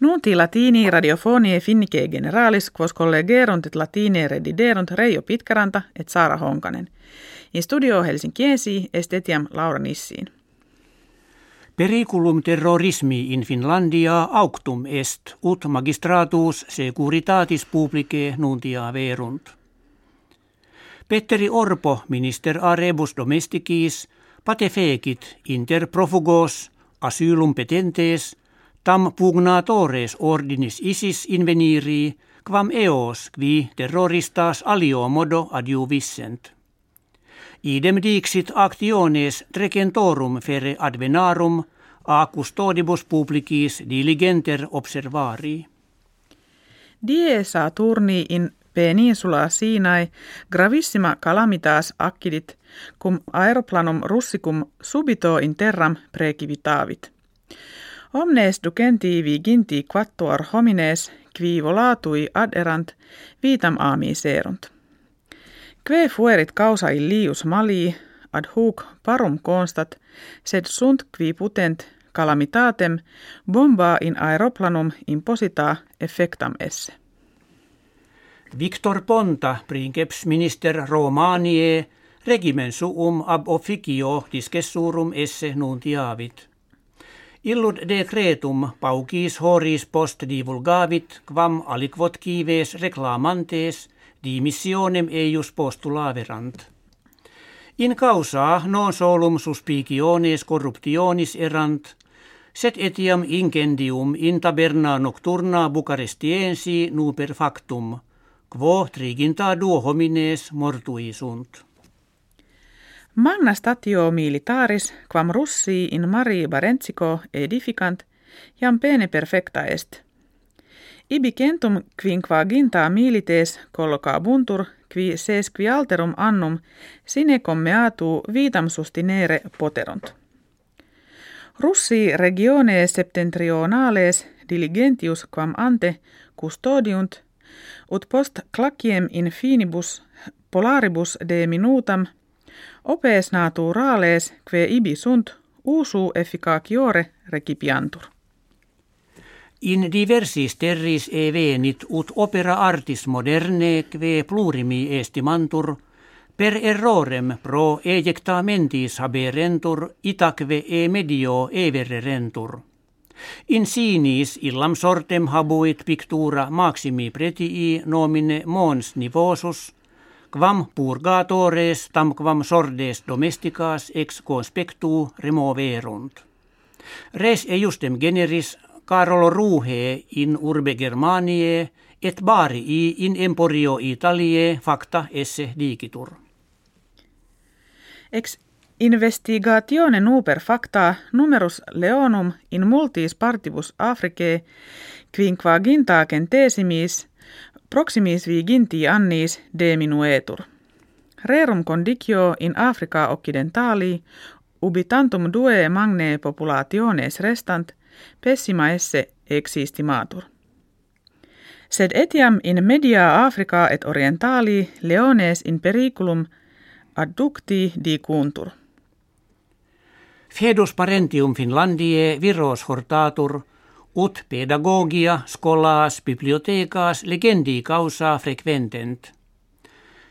Nunti latini radiofonie finnike generalis quos collegerunt et latine rediderunt Reijo Pitkaranta et Saara Honkanen. In studio Helsinkiesi estetiam Laura Nissiin. Periculum terrorismi in Finlandia auctum est, ut magistratus securitatis publicae nuntia verunt. Petteri Orpo, minister a rebus domesticis, patefecit inter profugos asylum petentes, tam pugnatores ordinis isis inveniri, quam eos qui terroristas alio modo adjuvissent. Idem dixit actiones trecentorum fere advenarum a custodibus publicis diligenter observari. Die Saturni in peninsula Sinai gravissima calamitas accidit cum aeroplanum russicum subito in terram precivitavit. Omnes ducenti viginti quattuor homines qui volatui aderant vitam aami serunt. Kve fuerit causa illius mali ad hoc parum constat, sed sunt qui putent calamitatem bomba in aeroplanum imposita effectam esse. Victor Ponta, princeps minister Romanie, regimen suum ab officio discessurum esse nuntiavit. Illud decretum paucis horis post divulgavit quam aliquot kives reclamantes – dimissionem eius postulaverant. In causa non solum suspiciones corruptionis erant, sed etiam incendium in taberna nocturna Bucarestiensi nuper factum, quo triginta duo homines mortui sunt. Magna statio militaris, quam russi in mari Barentsico edificant, jam pene perfecta est – Ibi centum quinquaginta milites buntur, qui ses qui alterum annum sine commeatu vitam sustinere poterunt. Russi regione septentrionales diligentius quam ante custodiunt, ut post claciem in finibus polaribus de minutam opes naturales que ibi sunt usu efficaciore recipiantur. In diversis terris e venit ut opera artis moderne kve plurimi estimantur, per errorem pro ejectamentis haberentur itakve e medio evererentur. In sinis illam sortem habuit pictura maximi pretii nomine mons nivosus, quam purgatores tam quam sordes domesticas ex conspectu removerunt. Res ejustem generis Carolo Ruhe in urbe Germanie et barii in emporio Italie facta esse digitur. Ex investigatione nuper facta numerus leonum in multis partibus Africae quinquagintacen tesimis proximis viginti annis deminuetur. Rerum condicio in Africa occidentali ubi tantum due magne populationes restant pessima esse existimatur. Sed etiam in media Africa et orientali leones in periculum adducti dicuntur. Fedus parentium Finlandie viros hortatur, ut pedagogia scholaas bibliothecas legendi causa frequentent.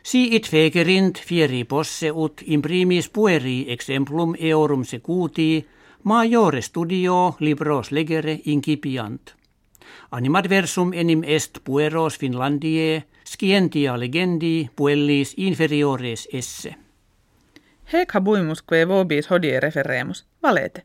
Si it fegerint fieri posse ut imprimis pueri exemplum eorum secutii Majore studio libros legere incipiant. Animadversum enim est pueros Finlandie, scientia legendi puellis inferiores esse. Hec habuimus que vobis hodie referemus, valete.